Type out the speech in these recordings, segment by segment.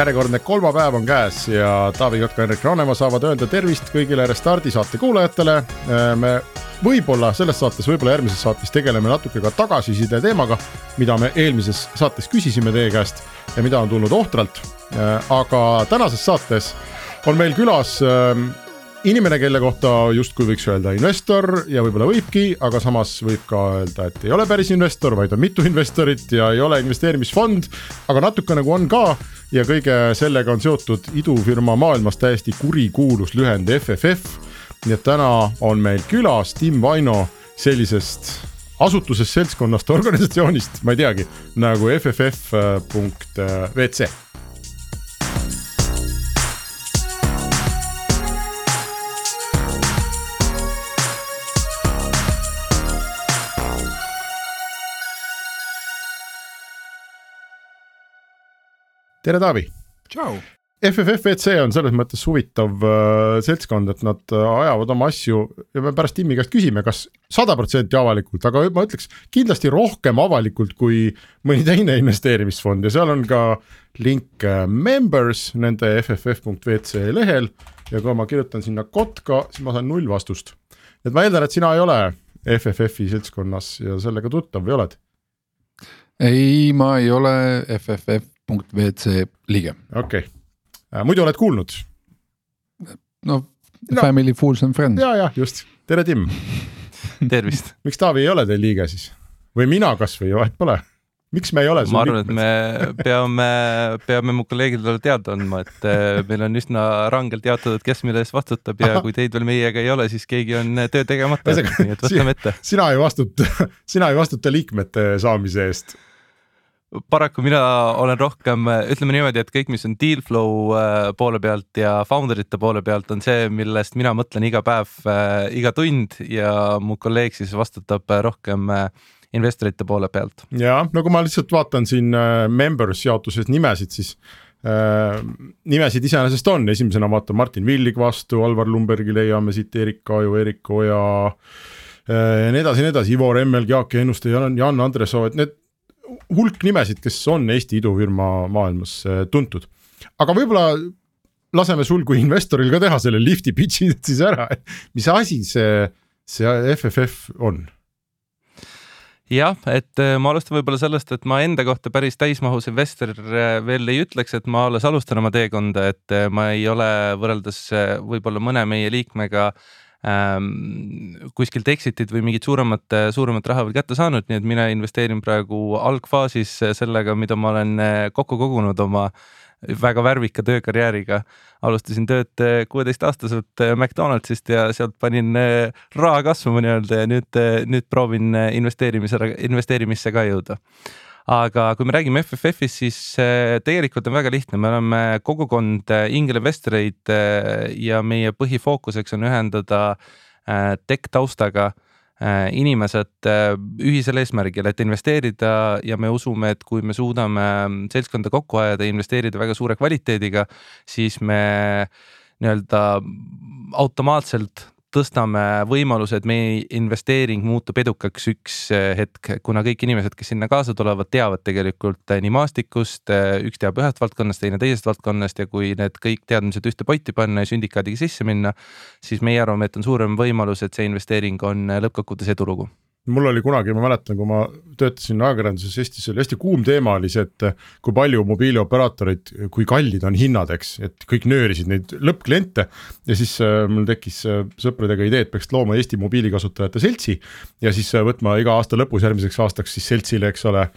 järjekordne kolmapäev on käes ja Taavi Kotka, Henrik Raunemaa saavad öelda tervist kõigile Restardi saate kuulajatele. me võib-olla selles saates, võib-olla järgmises saates tegeleme natuke ka tagasiside teemaga, mida me eelmises saates küsisime teie käest ja mida on tulnud ohtralt. aga tänases saates on meil külas inimene, kelle kohta justkui võiks öelda investor ja võib-olla võibki, aga samas võib ka öelda, et ei ole päris investor, vaid on mitu investorit ja ei ole investeerimisfond, aga natuke nagu on ka ja kõige sellega on seotud idufirma maailmas täiesti kurikuulus lühend FFF. nii et täna on meil külas Tim Vaino sellisest asutusest, seltskonnast, organisatsioonist, ma ei teagi, nagu fff.vc tere, Taavi. tšau. FFFC on selles mõttes huvitav äh, seltskond, et nad äh, ajavad oma asju ja me pärast Timmi käest küsime, kas sada protsenti avalikult, aga ma ütleks kindlasti rohkem avalikult kui mõni teine investeerimisfond ja seal on ka link äh, members nende fff.vc lehel ja kui ma kirjutan sinna kotka, siis ma saan null vastust. et ma eeldan, et sina ei ole FFF-i seltskonnas ja sellega tuttav või oled? ei, ma ei ole FFF WC liige. okei okay., äh, muidu oled kuulnud? no Family Fools and Friends. ja, jah, just, tere Tim tervist miks Taavi ei ole teil liige siis või mina kasvõi, vahet pole miks me ei ole? ma arvan, et me peame, peame mu kolleegidele teada andma, et äh, meil on üsna rangelt jaotatud, kes mille eest vastutab ja kui teid veel meiega ei ole, siis keegi on äh, töö tegemata, nii et võtame ette. sina ei vastuta, sina ei vastuta liikmete saamise eest paraku mina olen rohkem, ütleme niimoodi, et kõik, mis on deal flow äh, poole pealt ja founder ite poole pealt, on see, millest mina mõtlen iga päev, äh, iga tund ja mu kolleeg siis vastutab äh, rohkem investorite poole pealt. ja no kui ma lihtsalt vaatan siin members jaotuses nimesid, siis äh, nimesid iseenesest on, esimesena vaatan Martin Villig vastu, Alvar Lumbergi leiame siit Erik Kaju, Erik Oja ja nii edasi, nii edasi, Ivo Remmel, Jaak Ennuste, Jan, Jan Andresoo, et need hulk nimesid, kes on Eesti idufirma maailmas äh, tuntud. aga võib-olla laseme sul kui investoril ka teha selle lifti pitch'i siis ära, et mis asi see, see FFF on? jah, et äh, ma alustan võib-olla sellest, et ma enda kohta päris täismahus investor äh, veel ei ütleks, et ma alles alustan oma teekonda, et ma ei ole võrreldes võib-olla mõne meie liikmega äh, kuskilt exit'id või mingit suuremat, suuremat raha veel kätte saanud, nii et mina investeerin praegu algfaasis sellega, mida ma olen äh, kokku kogunud oma väga värvika töökarjääriga. alustasin tööd äh, kuueteistaastaselt äh, McDonaldsist ja sealt panin raha kasvama nii-öelda ja nüüd, nüüd proovin investeerimise, investeerimisse ka jõuda aga kui me räägime FFF-ist, siis äh, tegelikult on väga lihtne, me oleme kogukond äh, ingelinvestoreid äh, ja meie põhifookuseks on ühendada tech taustaga inimesed ühisel eesmärgil, et investeerida ja me usume, et kui me suudame seltskonda kokku ajada ja investeerida väga suure kvaliteediga, siis me nii-öelda automaatselt tõstame võimaluse, et meie investeering muutub edukaks üks eh, hetk, kuna kõik inimesed, kes sinna kaasa tulevad, teavad tegelikult eh, nii maastikust, eh, üks teab ühest valdkonnast, teine teisest valdkonnast ja kui need kõik teadmised ühte potti panna ja sündikaadiga sisse minna, siis meie arvame, et on suurem võimalus, et see investeering on lõppkokkuvõttes edulugu mul oli kunagi, ma mäletan, kui ma töötasin ajakirjanduses, Eestis oli hästi kuum teema oli see, et kui palju mobiilioperaatorid, kui kallid on hinnad, eks, et kõik nöörisid neid lõppkliente. ja siis äh, mul tekkis äh, sõpradega idee, et peaks looma Eesti mobiilikasutajate seltsi ja siis äh, võtma iga aasta lõpus järgmiseks aastaks siis seltsile, eks ole,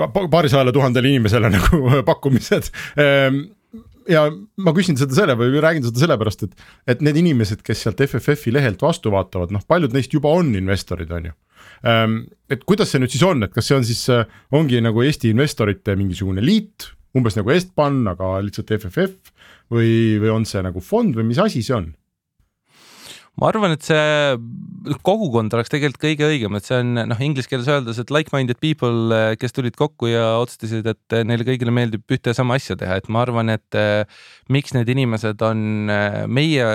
paarisajale tuhandele inimesele nagu pakkumised ähm, ja ma küsin seda selle või räägin seda sellepärast, et, et need inimesed, kes sealt FFF-i lehelt vastu vaatavad, noh, paljud neist juba on investorid, on ju Ehm, et kuidas see nüüd siis on, et kas see on siis, äh, ongi nagu Eesti investorite mingisugune liit umbes nagu Estban, aga lihtsalt FFF või, või on see nagu fond või mis asi see on? Ma arvan, et see kogukond oleks tegelikult kõige õigem, et see on noh, inglise keeles öeldes, et like-minded people, kes tulid kokku ja otsustasid, et neile kõigile meeldib ühte ja sama asja teha, et ma arvan, et eh, miks need inimesed on eh, meie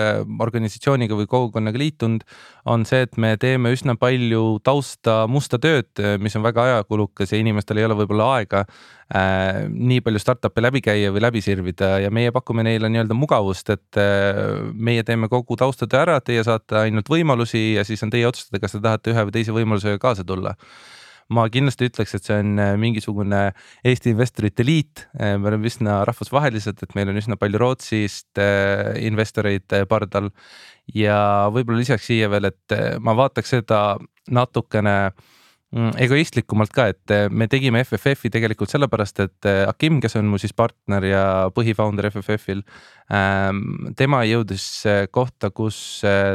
organisatsiooniga või kogukonnaga liitunud, on see, et me teeme üsna palju tausta musta tööd, mis on väga ajakulukas ja inimestel ei ole võib-olla aega äh, nii palju startup'e läbi käia või läbi sirvida ja meie pakume neile nii-öelda mugavust, et äh, meie teeme kogu taustatöö ära, teie saate ainult võimalusi ja siis on teie otsustada, kas te tahate ühe või teise võimalusega kaasa tulla ma kindlasti ütleks, et see on äh, mingisugune Eesti investorite liit, äh, me oleme üsna rahvusvahelised, et meil on üsna palju Rootsist äh, investoreid pardal. ja võib-olla lisaks siia veel, et ma vaataks seda natukene Mm, egoistlikumalt ka, et eh, me tegime FFF-i tegelikult sellepärast, et eh, Akim, kes on mu siis partner ja põhifounder FFF-il, ähm, tema jõudis eh, kohta, kus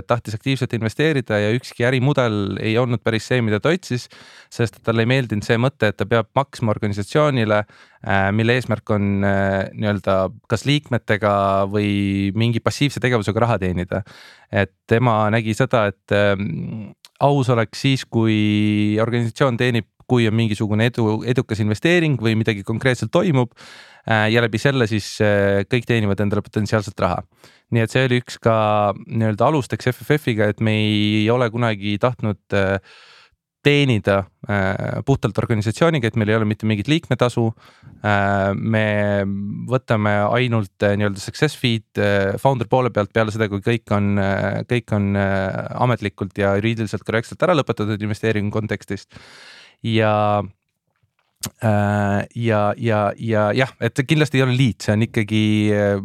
tahtis aktiivselt investeerida ja ükski ärimudel ei olnud päris see, mida ta otsis, sest talle ei meeldinud see mõte, et ta peab maksma organisatsioonile, äh, mille eesmärk on nii-öelda kas liikmetega või mingi passiivse tegevusega raha teenida. et tema nägi seda, et ähm, aus oleks siis, kui organisatsioon teenib, kui on mingisugune edu, edukas investeering või midagi konkreetselt toimub. Äh, ja läbi selle siis äh, kõik teenivad endale potentsiaalselt raha. nii et see oli üks ka nii-öelda alusteks FFF-iga, et me ei ole kunagi tahtnud äh, teenida äh, puhtalt organisatsiooniga, et meil ei ole mitte mingit liikmetasu äh,. me võtame ainult äh, nii-öelda success feed äh, founder poole pealt peale seda, kui kõik on äh,, kõik on äh, ametlikult ja juriidiliselt korrektselt ära lõpetatud investeeringu kontekstist. ja Äh, ja, ja, ja jah, et see kindlasti ei ole liit, see on ikkagi äh,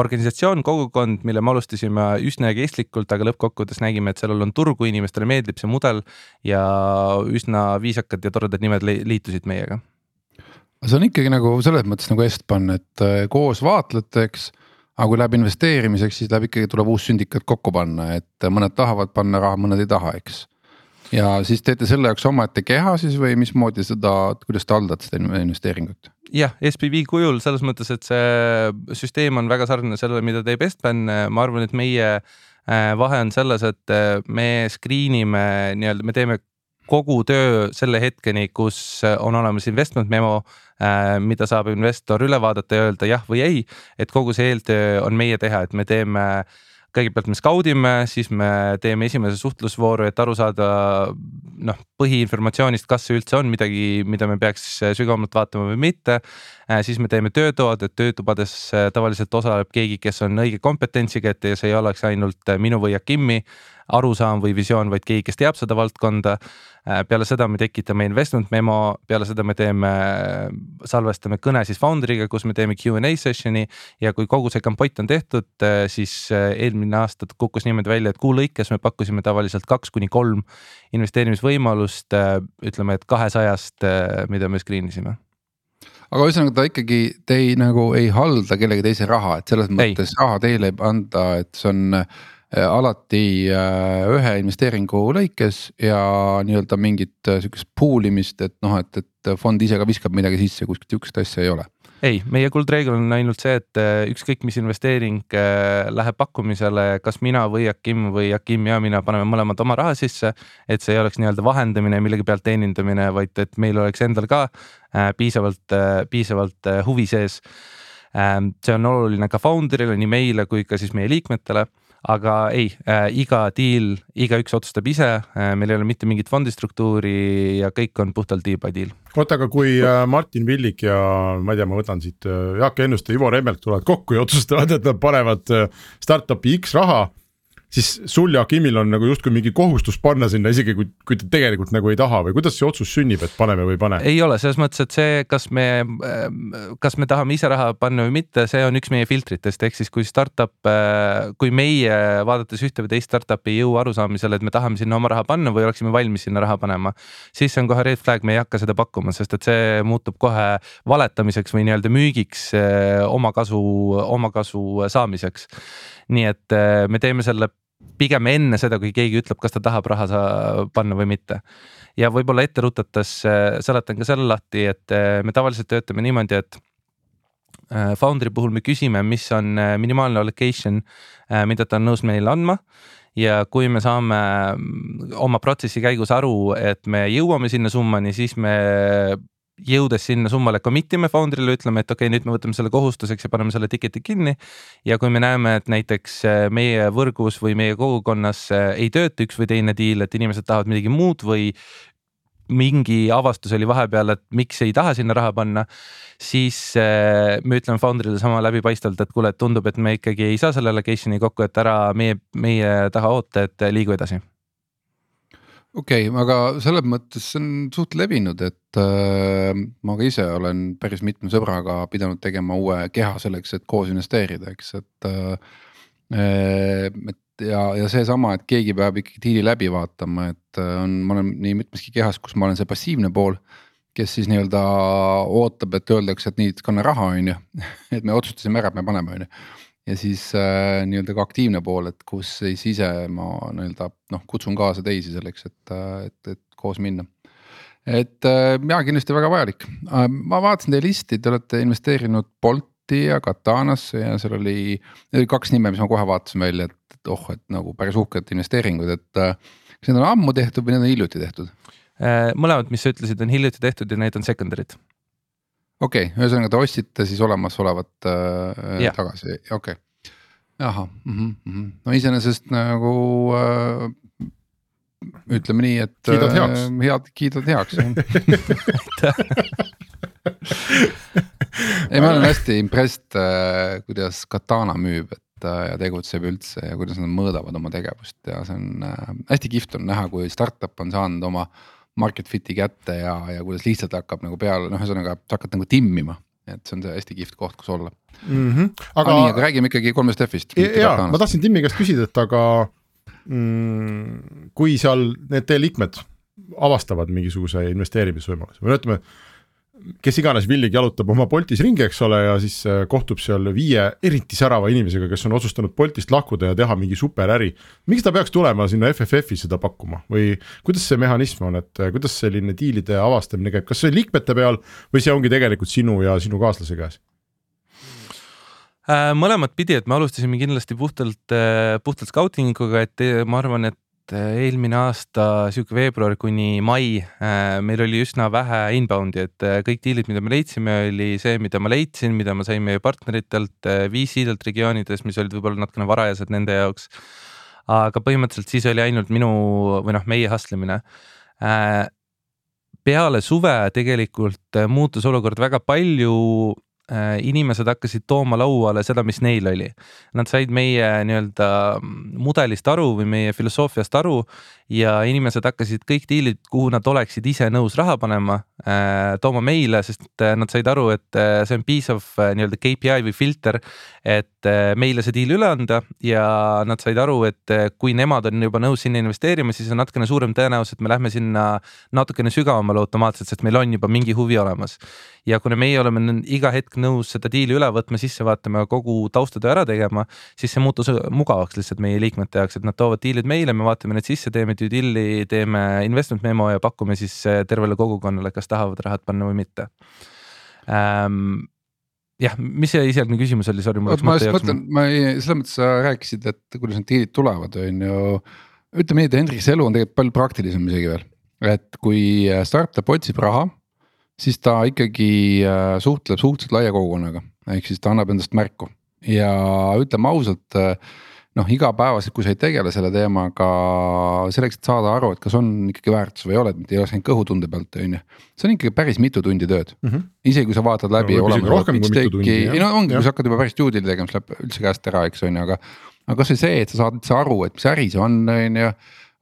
organisatsioon, kogukond, mille me alustasime üsna kestlikult, aga lõppkokkuvõttes nägime, et sellel on turgu, inimestele meeldib see mudel ja üsna viisakad ja toredad nimed liitusid meiega. see on ikkagi nagu selles mõttes nagu Estban, et äh, koos vaatlejateks aga kui läheb investeerimiseks, siis läheb ikkagi, tuleb uus sündikat kokku panna, et mõned tahavad panna raha, mõned ei taha, eks ja siis teete selle jaoks omaette keha siis või mismoodi seda, kuidas te haldate seda investeeringut? jah, SPV kujul selles mõttes, et see süsteem on väga sarnane sellele, mida teeb Estban, ma arvan, et meie äh, vahe on selles, et äh, me screen ime nii-öelda, me teeme kogu töö selle hetkeni, kus on olemas investment memo, äh, mida saab investor üle vaadata ja öelda jah või ei. et kogu see eeltöö on meie teha, et me teeme äh, kõigepealt me skaudime, siis me teeme esimese suhtlusvooru, et aru saada noh, põhiinformatsioonist, kas see üldse on midagi, mida me peaks sügavamalt vaatama või mitte. Äh, siis me teeme töötoad, et töötubades äh, tavaliselt osaleb keegi, kes on õige kompetentsiga, et see ei oleks ainult minu või Akimi arusaam või visioon, vaid keegi, kes teab seda valdkonda. Äh, peale seda me tekitame investment memo, peale seda me teeme, salvestame kõne siis founder'iga, kus me teeme Q and A session'i ja kui kogu see kampott on tehtud, äh, siis äh, eelmine aasta kukkus niimoodi välja, et kuu lõikes me pakkusime tavaliselt kaks kuni kolm investeerimisvõimalust, ütleme, et kahesajast, mida me screen isime aga ühesõnaga ta ikkagi, te ei nagu ei halda kellegi teise raha, et selles mõttes ei. raha teile ei anda, et see on Äh, alati äh, ühe investeeringu lõikes ja nii-öelda mingit äh, sihukest pool imist, et noh, et, et fond ise ka viskab midagi sisse, kuskilt sihukest asja ei ole ei, meie kuldreegel on ainult see, et ükskõik mis investeering läheb pakkumisele, kas mina või Akim või Akim ja mina paneme mõlemad oma raha sisse. et see ei oleks nii-öelda vahendamine, millegi pealt teenindamine, vaid et meil oleks endal ka piisavalt, piisavalt huvi sees. Ähm, see on oluline ka founder'ile, nii meile kui ka siis meie liikmetele aga ei äh,, iga deal, igaüks otsustab ise äh,, meil ei ole mitte mingit fondistruktuuri ja kõik on puhtalt deal by deal. oota, aga kui äh, Martin Villig ja ma ei tea, ma võtan siit äh, Jaak Ennuste, Ivo Remmelg tulevad kokku ja otsustavad, et nad panevad äh, startup'i X raha siis sul ja Kimil on nagu justkui mingi kohustus panna sinna, isegi kui, kui te tegelikult nagu ei taha või kuidas see otsus sünnib, et paneme või ei pane? ei ole, selles mõttes, et see, kas me, kas me tahame ise raha panna või mitte, see on üks meie filtritest, ehk siis kui startup, kui meie vaadates ühte või teist startup'i ei jõua arusaamisele, et me tahame sinna oma raha panna või oleksime valmis sinna raha panema. siis see on kohe red flag, me ei hakka seda pakkuma, sest et see muutub kohe valetamiseks või nii-öelda müügiks omakasu, omakasu saamiseks nii et äh, me teeme selle pigem enne seda, kui keegi ütleb, kas ta tahab raha panna või mitte. ja võib-olla ette rutates äh, seletan ka selle lahti, et äh, me tavaliselt töötame niimoodi, et Foundry puhul me küsime, mis on minimaalne allocation, mida ta on nõus meile andma ja kui me saame mm, oma protsessi käigus aru, et me jõuame sinna summani, siis me jõudes sinna summale commit ime founder'ile, ütleme, et okei okay,, nüüd me võtame selle kohustuseks ja paneme selle ticket'i kinni. ja kui me näeme, et näiteks äh, meie võrgus või meie kogukonnas äh, ei tööta üks või teine deal, et inimesed tahavad midagi muud või mingi avastus oli vahepeal, et miks ei taha sinna raha panna, siis äh, me ütleme founder'ile sama läbipaistvalt, et kuule, et tundub, et me ikkagi ei saa selle allocation'i kokku, et ära meie, meie taha oota, et liigu edasi okei okay,, aga selles mõttes see on suht levinud, et äh, ma ka ise olen päris mitme sõbraga pidanud tegema uue keha selleks, et koos investeerida, eks, et äh,. et ja, ja seesama, et keegi peab ikkagi diili läbi vaatama, et äh, on, ma olen nii mitmeski kehas, kus ma olen see passiivne pool kes siis nii-öelda ootab, et öeldakse, et nii, kanna raha, on ju, et me otsustasime ära, et me paneme, on ju ja siis äh, nii-öelda ka aktiivne pool, et kus siis ise ma nii-öelda noh, kutsun kaasa teisi selleks, et, äh, et, et koos minna. et äh, ja kindlasti väga vajalik äh,, ma vaatasin teie listi, te olete investeerinud Bolti ja Katanasse ja seal oli, oli kaks nime, mis ma kohe vaatasin välja, et, oh, et nagu päris uhked investeeringud, et äh, kas need on ammu tehtud või need on hiljuti tehtud? Mõlemad, mis sa ütlesid, on hiljuti tehtud ja need on secondary'd okei okay,, ühesõnaga te ostsite siis olemasolevat äh, tagasi, okei okay.. ahah mm, -hmm. no iseenesest nagu äh, ütleme nii, et. kiidad heaks äh,. head, kiidad heaks jah ei, ma olen hästi impressed äh,, kuidas Katana müüb, et äh, ja tegutseb üldse ja kuidas nad mõõdavad oma tegevust ja see on äh, hästi kihvt on näha, kui startup on saanud oma äh, market fit'i kätte ja, ja kuidas lihtsalt hakkab nagu peale, noh, ühesõnaga sa hakkad nagu timmima. et see on see hästi kihvt koht, kus olla mm. -hmm. aga, nii, aga räägime ikkagi kolmest F-ist. ja, ma tahtsin Timmi käest küsida, et aga mm, kui seal need teie liikmed avastavad mingisuguse investeerimisvõimaluse või no ütleme kes iganes villig jalutab oma Boltis ringi, eks ole, ja siis äh, kohtub seal viie eriti särava inimesega, kes on otsustanud Boltist lahkuda ja teha mingi superäri. miks ta peaks tulema sinna FFF-i seda pakkuma või kuidas see mehhanism on, et äh, kuidas selline diilide avastamine käib, kas see liikmete peal või see ongi tegelikult sinu ja sinu kaaslase käes? Äh, mõlemat pidi, et me alustasime kindlasti puhtalt, puhtalt scouting uga, et ma arvan, et eelmine aasta sihuke veebruar kuni mai äh, meil oli üsna vähe inbound'i, et äh, kõik diilid, mida me leidsime, oli see, mida ma leidsin, mida ma sain meie partneritelt, VC-delt regioonides, mis olid võib-olla natukene varajased nende jaoks. aga põhimõtteliselt siis oli ainult minu või noh, meie hustle imine peale suve tegelikult muutus olukord väga palju Äh, inimesed hakkasid tooma lauale seda, mis neil oli. Nad said meie nii-öelda mudelist aru või meie filosoofiast aru ja inimesed hakkasid kõik diilid, kuhu nad oleksid ise nõus raha panema, äh, tooma meile, sest äh, nad said aru, et see on piisav nii-öelda KPI või filter, et meile see diil üle anda ja nad said aru, et kui nemad on juba nõus sinna investeerima, siis on natukene suurem tõenäosus, et me lähme sinna natukene sügavamale automaatselt, sest meil on juba mingi huvi olemas. Ja kuna meie oleme iga hetk nõus seda diili üle võtma, sisse vaatama, kogu taustatöö ära tegema, siis see muutus mugavaks lihtsalt meie liikmete jaoks, et nad toovad diilid meile, me vaatame need sisse, teeme due deal'i, teeme investment memo ja pakume siis eh, tervele kogukonnale, kas tahavad rahad panna või mitte. Ähm, jah, mis see esialgne küsimus oli, sorry. ma just mõtlen, ma ei, selles mõttes sa rääkisid, et kuidas need diilid tulevad, on ju. ütleme nii, et Hendrik, see elu on tegelikult palju praktilisem isegi veel, et kui startup otsib raha siis ta ikkagi äh, suhtleb suhteliselt laia kogukonnaga, ehk siis ta annab endast märku ja ütleme ausalt äh, noh, igapäevaselt, kui sa ei tegele selle teemaga selleks, et saada aru, et kas on ikkagi väärtus või ei ole, et ei oleks ainult kõhutunde pealt, on ju. see on ikkagi päris mitu tundi tööd mm, -hmm. isegi kui sa vaatad läbi no,. ei no ongi, kui sa hakkad juba päris deal'i tegema, siis läheb üldse käest ära, eks on ju, aga. aga kasvõi see, et sa saad üldse aru, et mis äri see on, on ju.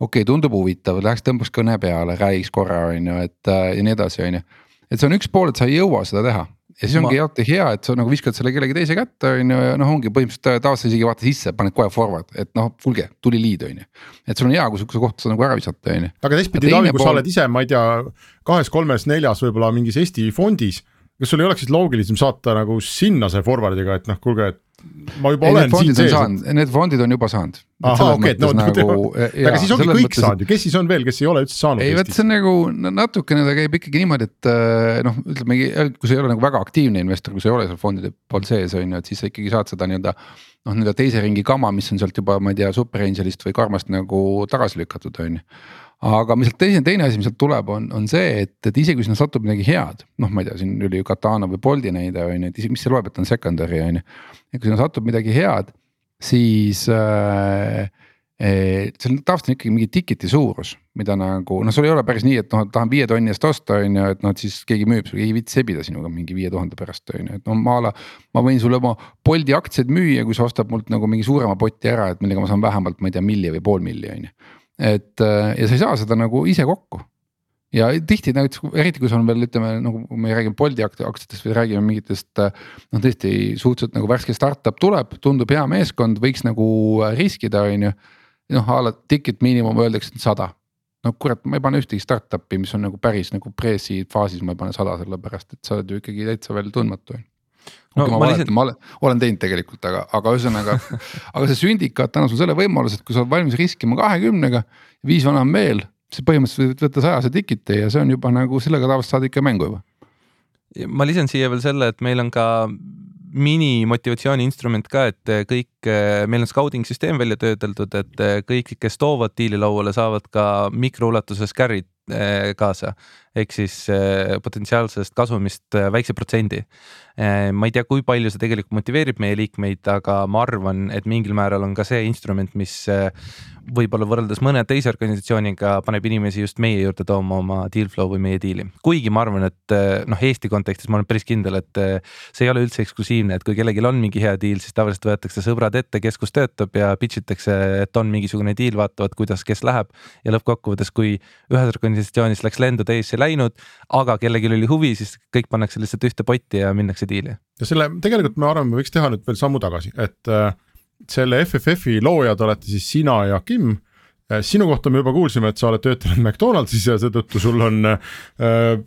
okei okay,, tundub huvitav, läheks tõmbaks kõne peale, räägiks korra, on ju, et ja nii edasi, on ju et see on üks pool, et sa ei jõua seda teha ja siis ongi alati hea, et sa nagu viskad selle kellegi teise kätte, on ju, ja noh, ongi põhimõtteliselt tavaliselt sa isegi vaata sisse, paned kohe forward, et noh, kuulge, tuli lead, on ju. et sul on hea, kui sihukese kohta saad nagu ära visata, on ju. aga teistpidi Taavi, kui pool... sa oled ise, ma ei tea, kahes-kolmes-neljas võib-olla mingis Eesti fondis. kas sul ei oleks siis loogilisem saata nagu sinna see forward'iga, et noh, kuulge, et ma juba ei, olen siin sees. Need fondid on juba saanud. ahah, okei, et no nagu, aga siis ongi kõik mõttes, saanud ju, kes siis on veel, kes ei ole üldse saanud? ei, vot see on nagu natukene ta käib ikkagi niimoodi, et äh, noh, ütleme, kui sa ei ole nagu väga aktiivne investor, kui sa ei ole seal fondide pool sees on ju, et siis sa ikkagi saad seda nii-öelda. noh, nii-öelda teise ringi kama, mis on sealt juba, ma ei tea, Super Angelist või Karmast nagu tagasi lükatud, on ju aga mis sealt teine, teine asi, mis sealt tuleb, on, on see, et, et isegi kui sinna satub midagi head, noh, ma ei tea, siin oli ju Katana või Bolti näide on ju, et mis see loeb, et on secondary on ju. et kui sinna satub midagi head, siis äh, seal tavaliselt on ikkagi mingi ticket'i suurus, mida nagu noh, sul ei ole päris nii, et noh, tahan viie tonni eest osta, on ju, et noh, et siis keegi müüb, keegi ei viitsi sebida sinuga mingi viie tuhande pärast on ju, et no ma. ma võin sulle oma Bolti aktsiaid müüa, kui sa ostad mult nagu mingi suurema poti ära, et millega ma saan vähemalt, ma ei tea, milli või pool milli on ju et äh, ja sa ei saa seda nagu ise kokku. ja tihti näiteks eriti kui sul on veel ütleme nagu me räägime Bolti aktsiatest või räägime mingitest äh, noh, tõesti suhteliselt nagu värske startup tuleb, tundub hea meeskond, võiks nagu äh, riskida, on ju. noh a la ticket miinimum öeldakse sada no kurat, ma ei pane ühtegi startup'i, mis on nagu päris nagu pre-seed faasis, ma ei pane sada, sellepärast et sa oled ju ikkagi täitsa veel tundmatu on ju no, ma, ma, lihtsalt... ma olen, olen teinud tegelikult, aga, aga ühesõnaga aga see sündikaat annab sulle selle võimaluse, et kui sa oled valmis riskima kahekümnega, viis vana on veel, siis põhimõtteliselt võid võtta sajase tikiti ja see on juba nagu sellega tavaliselt saad ikka mängu juba. ma lisan siia veel selle, et meil on ka mini motivatsiooni instrument ka, et kõik, meil on scouting süsteem välja töödeldud, et kõik, kes toovad diili lauale, saavad ka mikroulatuses carry'd eh, kaasa ehk siis eh, potentsiaalsest kasumist eh, väikse protsendi Äh, ma ei tea, kui palju see tegelikult motiveerib meie liikmeid, aga ma arvan, et mingil määral on ka see instrument, mis äh, võib-olla võrreldes mõne teise organisatsiooniga paneb inimesi just meie juurde tooma oma deal flow või meie diili. kuigi ma arvan, et äh, noh, Eesti kontekstis ma olen päris kindel, et see ei ole üldse eksklusiivne, et kui kellelgi on mingi hea deal, siis tavaliselt võetakse sõbrad ette, kes kus töötab ja pitch itakse, et on mingisugune deal, vaatavad, kuidas, kes läheb. ja lõppkokkuvõttes, kui ühes organisatsioonis läks lendu täiesti läinud, aga kellelgi oli huvi, siis kõik pannakse lihtsalt ühte potti ja minnakse diili. ja selle tegelikult me arvame, võiks teha nüüd veel sammu tagasi, et äh, selle FFF-i loojad olete siis sina ja Kim äh, sinu kohta me juba kuulsime, et sa oled töötanud McDonaldsis ja seetõttu sul on äh,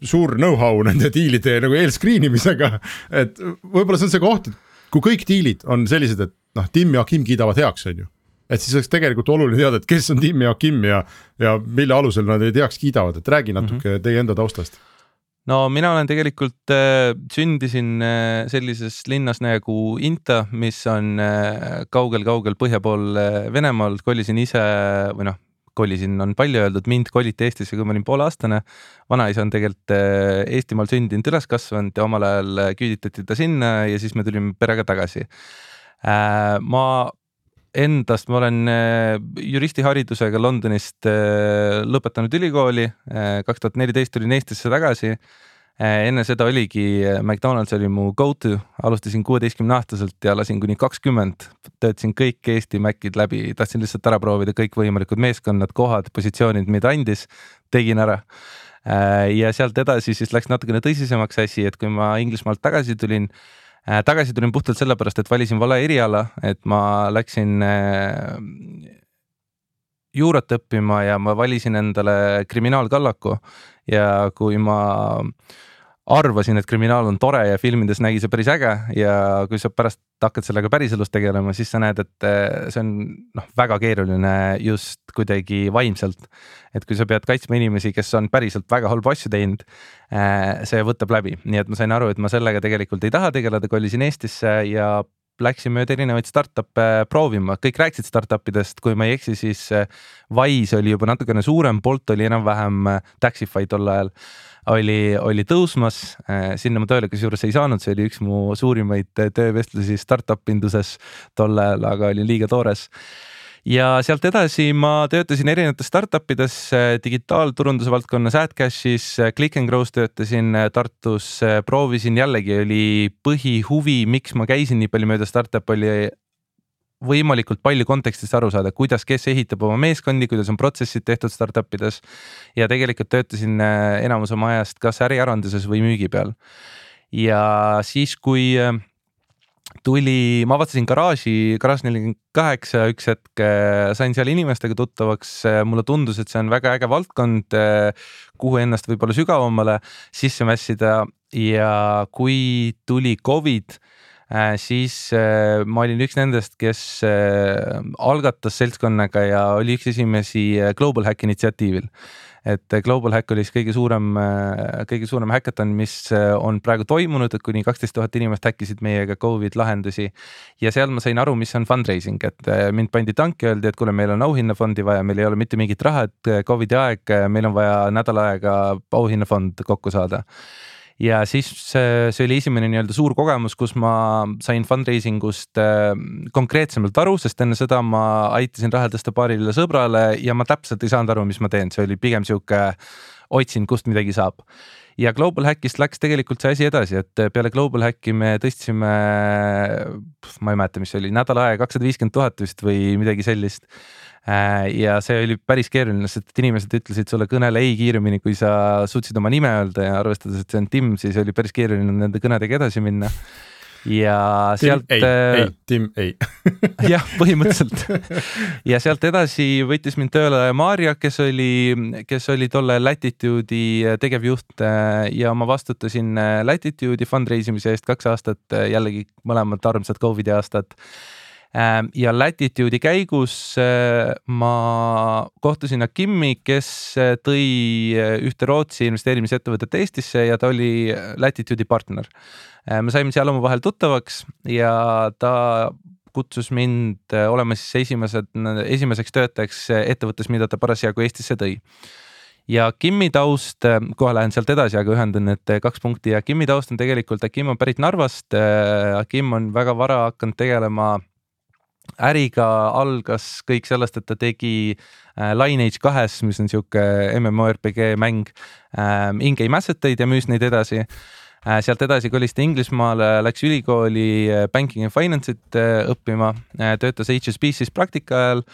suur know-how nende diilide nagu eelscreen imisega. et võib-olla see on see koht, et kui kõik diilid on sellised, et noh, Tim ja Kim kiidavad heaks, on ju. Et siis oleks tegelikult oluline teada, et kes on Tim ja Kim ja, ja mille alusel nad neid heaks kiidavad, et räägi natuke mm -hmm. teie enda taustast no mina olen tegelikult äh,, sündisin äh, sellises linnas nagu Inta, mis on kaugel-kaugel äh, põhja pool äh, Venemaal, kolisin ise või noh, kolisin on palju öeldud, mind koliti Eestisse, kui ma olin pooleaastane. vanaisa on tegelikult äh, Eestimaal sündinud, üles kasvanud ja omal ajal äh, küüditati ta sinna ja siis me tulime perega tagasi äh,. ma endast, ma olen äh, juristiharidusega Londonist äh, lõpetanud ülikooli, äh, kaks tuhat neliteist tulin Eestisse tagasi. enne seda oligi McDonalds oli mu go to, alustasin kuueteistkümne aastaselt ja lasin kuni kakskümmend, töötasin kõik Eesti Macid läbi, tahtsin lihtsalt ära proovida kõikvõimalikud meeskonnad, kohad, positsioonid, mida andis, tegin ära ja sealt edasi siis läks natukene tõsisemaks asi, et kui ma Inglismaalt tagasi tulin Äh, tagasi tulin puhtalt sellepärast, et valisin vale eriala, et ma läksin äh, juurat õppima ja ma valisin endale kriminaalkallaku. Ja kui ma arvasin, et kriminaal on tore ja filmides nägi see päris äge ja kui sa pärast hakkad sellega päriselus tegelema, siis sa näed, et eh, see on noh, väga keeruline just kuidagi vaimselt. et kui sa pead kaitsma inimesi, kes on päriselt väga halbu asju teinud, eh, see võtab läbi, nii et ma sain aru, et ma sellega tegelikult ei taha tegeleda, kolisin Eestisse ja läksin mööda erinevaid startup'e proovima, kõik rääkisid startup idest, kui ma ei eksi, siis eh, Wise oli juba natukene suurem, Bolt oli enam-vähem Taxify tol ajal oli, oli tõusmas, äh, sinna ma tööle kusjuures ei saanud, see oli üks mu suurimaid äh, töövestlusi startup induses tol ajal, aga olin liiga toores. Ja sealt edasi ma töötasin erinevates startup ides digitaalturunduse valdkonnas, AdCashis, Click n Grow's töötasin Tartus, proovisin jällegi oli põhihuvi, miks ma käisin nii palju mööda startup'e oli võimalikult palju kontekstist aru saada, kuidas, kes ehitab oma meeskondi, kuidas on protsessid tehtud startup ides. ja tegelikult töötasin äh, enamus oma ajast kas äriarenduses või müügi peal. ja siis, kui äh, tuli, ma avastasin garaaži, garaaž nelikümmend kaheksa, üks hetk äh, sain seal inimestega tuttavaks, mulle tundus, et see on väga äge valdkond, kuhu ennast võib-olla sügavamale sisse mässida ja kui tuli Covid siis äh, ma olin üks nendest, kes äh, algatas seltskonnaga ja oli üks esimesi Global Hack initsiatiivil et Global Hack oli siis kõige suurem, kõige suurem häkaton, mis on praegu toimunud, et kuni kaksteist tuhat inimest häkkisid meiega Covid lahendusi. ja seal ma sain aru, mis on fundraising, et mind pandi tanki, öeldi, et kuule, meil on auhinnafondi vaja, meil ei ole mitte mingit raha, et Covidi aeg, meil on vaja nädal aega auhinnafond kokku saada ja siis see oli esimene nii-öelda suur kogemus, kus ma sain fundraising ust äh, konkreetsemalt aru, sest enne seda ma aitasin raha tõsta paarile sõbrale ja ma täpselt ei saanud aru, mis ma teen, see oli pigem sihuke otsin, kust midagi saab. Ja Global Hackist läks tegelikult see asi edasi, et peale Global Hacki me tõstsime, ma ei mäleta, mis see oli, nädal aega kakssada viiskümmend tuhat vist või midagi sellist ja see oli päris keeruline, sest inimesed ütlesid sulle kõnele ei kiiremini, kui sa suutsid oma nime öelda ja arvestades, et see on Tim, siis oli päris keeruline nende kõnedega edasi minna. Ja sealt. ei, ei, äh, Tim, ei. jah, põhimõtteliselt. Ja sealt edasi võttis mind tööle Maarja, kes oli, kes oli tolle Latitude'i tegevjuht äh, ja ma vastutasin Latitude'i fundraise imise eest kaks aastat, jällegi mõlemad armsad Covidi aastad ja Latitude'i käigus äh, ma kohtusin Akimi, kes äh, tõi äh, ühte Rootsi investeerimisettevõtet Eestisse ja ta oli Latitude'i partner. me saime seal omavahel tuttavaks ja ta kutsus mind olema siis esimesed, esimeseks töötajaks ettevõttes, mida ta parasjagu Eestisse tõi ja Kimi taust, kohe lähen sealt edasi, aga ühendan need kaks punkti ja Kimi taust on tegelikult, Akim on pärit Narvast. Akim on väga vara hakanud tegelema äriga algas kõik sellest, et ta tegi äh, Lineage kahes, mis on sihuke MMORPG mäng äh,, in-game asset eid ja müüs neid edasi äh,. sealt edasi kolis ta Inglismaale, läks ülikooli äh, banking and finance'it õppima töötas HSBC-s praktika ajal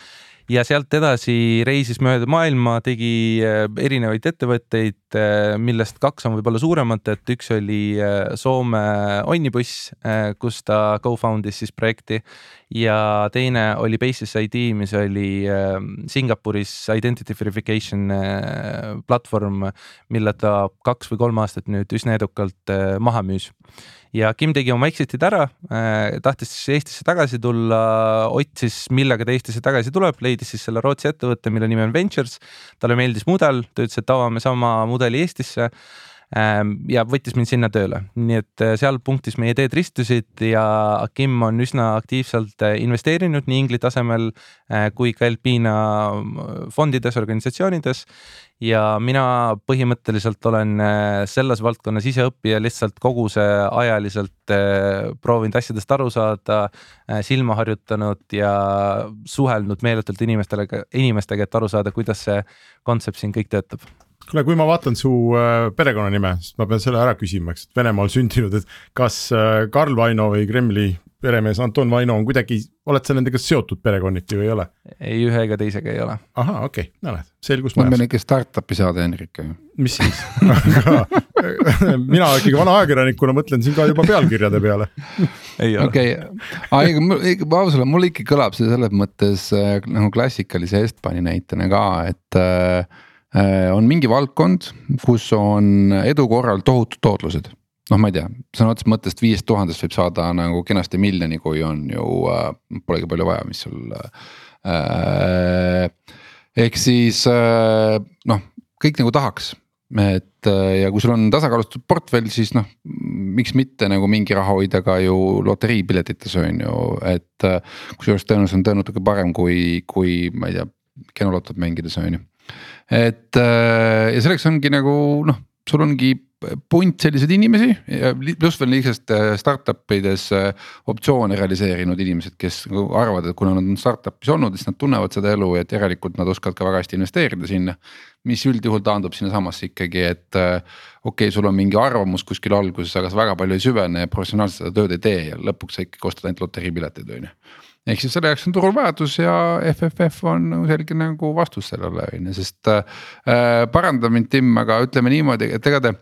ja sealt edasi reisis mööda maailma, tegi erinevaid ettevõtteid, äh, millest kaks on võib-olla suuremad, et üks oli äh, Soome Onnibuss, kus ta co-found'is siis projekti ja teine oli Basis ID, mis oli Singapuris identity verification platvorm, mille ta kaks või kolm aastat nüüd üsna edukalt maha müüs ja Kim tegi oma exit'id ära äh,, tahtis Eestisse tagasi tulla, otsis, millega ta Eestisse tagasi tuleb, leidis siis selle Rootsi ettevõtte, mille nimi on Ventures. talle meeldis mudel, ta ütles, et avame sama mudeli Eestisse ähm, ja võttis mind sinna tööle, nii et äh, seal punktis meie teed ristusid ja Kim on üsna aktiivselt äh, investeerinud nii Ingli tasemel äh, kui ka Alpina fondides, organisatsioonides. Ja mina põhimõtteliselt olen selles valdkonnas ise õppija lihtsalt kogu see ajaliselt proovinud asjadest aru saada, silma harjutanud ja suhelnud meeletult inimestele, inimestega, et aru saada, kuidas see kontsept siin kõik töötab kuule, kui ma vaatan su perekonnanime, siis ma pean selle ära küsima, eks, et Venemaal sündinud, et kas Karl Vaino või Kremli peremees Anton Vaino on kuidagi, oled sa nendega seotud perekonniti või ei ole? ei, ühe ega teisega ei ole. ahah, okei okay., no näed, selgus majas. me oleme ikka startup'i saade, Henrik. mis siis mina ikkagi vana ajakirjanikuna mõtlen siin ka juba pealkirjade peale. okei, aga ausalt öelda mul ikka kõlab see selles mõttes äh, nagu klassikalise Estbani näitena ka, et äh, äh, on mingi valdkond, kus on edu korral tohutud tootlused noh, ma ei tea, sõna otseses mõttes viiest tuhandest võib saada nagu kenasti miljoni, kui on ju äh,, polegi palju vaja, mis sul äh,. ehk siis äh, noh, kõik nagu tahaks, et äh, ja kui sul on tasakaalustatud portfell, siis noh, miks mitte nagu mingi raha hoida ka ju loteriipiletites on ju, et äh,. kusjuures tõenäoliselt on tõenäoliselt natuke parem kui, kui ma ei tea, genolotot mängides on ju. Et äh, ja selleks ongi nagu noh, sul ongi punt selliseid inimesi ja pluss veel lihtsalt äh, startup ides äh, optsioone realiseerinud inimesed, kes nagu arvavad, et kuna nad on startup'is olnud, siis nad tunnevad seda elu, et järelikult nad oskavad ka väga hästi investeerida sinna. mis üldjuhul taandub sinnasamasse ikkagi, et okei okay,, sul on mingi arvamus kuskil alguses, aga sa väga palju ei süvene ja professionaalselt seda tööd ei tee ja lõpuks sa ikkagi ostad ainult loteriipileteid, on ju ehk siis selle jaoks on turul vajadus ja FFF on selge nagu vastus sellele on ju, sest äh, paranda mind Tim, aga ütleme niimoodi, et ega te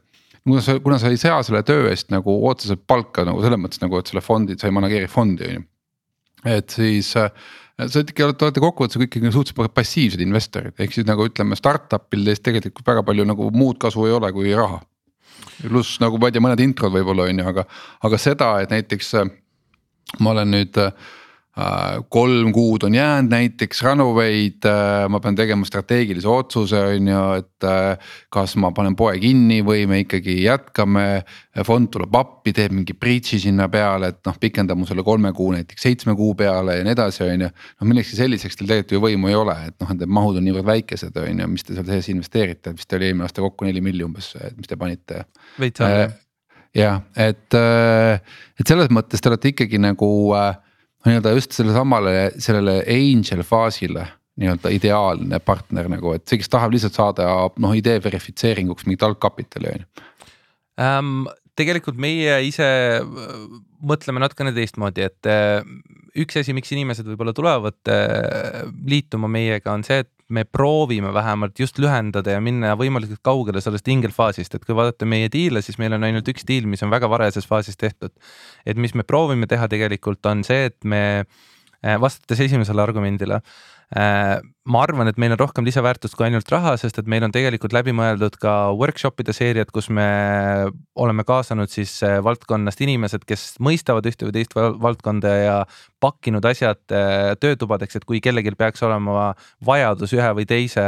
kuna sa, kuna sa ei sea selle töö eest nagu otseselt palka nagu selles mõttes nagu, et selle fondi, sa ei manageeri fondi on ju. et siis äh, sa ikkagi olete, olete kokkuvõttes kõik ikkagi suhteliselt passiivsed investorid, ehk siis nagu ütleme, startup'il teist tegelikult väga palju nagu muud kasu ei ole kui raha. pluss nagu ma ei tea, mõned introd võib-olla on ju, aga, aga seda, et näiteks äh, ma olen nüüd Äh, kolm kuud on jäänud näiteks Runawayd, äh, ma pean tegema strateegilise otsuse, on ju, et äh, kas ma panen poe kinni või me ikkagi jätkame. fond tuleb appi, teeb mingi breach'i sinna peale, et noh, pikendab mu selle kolme kuu näiteks seitsme kuu peale ja nii edasi, on ju. noh, millekski selliseks teil tegelikult ju võimu ei ole, et noh, need mahud on niivõrd väikesed, on ju, mis te seal sees investeerite, vist oli eelmine aasta kokku neli milli umbes, mis te panite. veits alla jah, et, et selles mõttes te olete ikkagi nagu äh, nii-öelda just sellele samale, sellele angel faasile nii-öelda ideaalne partner nagu, et see, kes tahab lihtsalt saada noh idee verifitseeringuks mingit algkapitali on ju ähm,. tegelikult meie ise äh, mõtleme natukene teistmoodi, et äh, üks asi, miks inimesed võib-olla tulevad äh, liituma meiega, on see, et me proovime vähemalt just lühendada ja minna võimalikult kaugele sellest ingelfaasist, et kui vaadata meie diile, siis meil on ainult üks diil, mis on väga varajases faasis tehtud. et mis me proovime teha tegelikult on see, et me äh, vastates esimesele argumendile Äh, ma arvan, et meil on rohkem lisaväärtust kui ainult raha, sest et meil on tegelikult läbi mõeldud ka workshop'ide seeriad, kus me oleme kaasanud siis äh, valdkonnast inimesed, kes mõistavad ühte või teist valdkonda ja pakkinud asjad äh, töötubadeks, et kui kellelgi peaks olema vajadus ühe või teise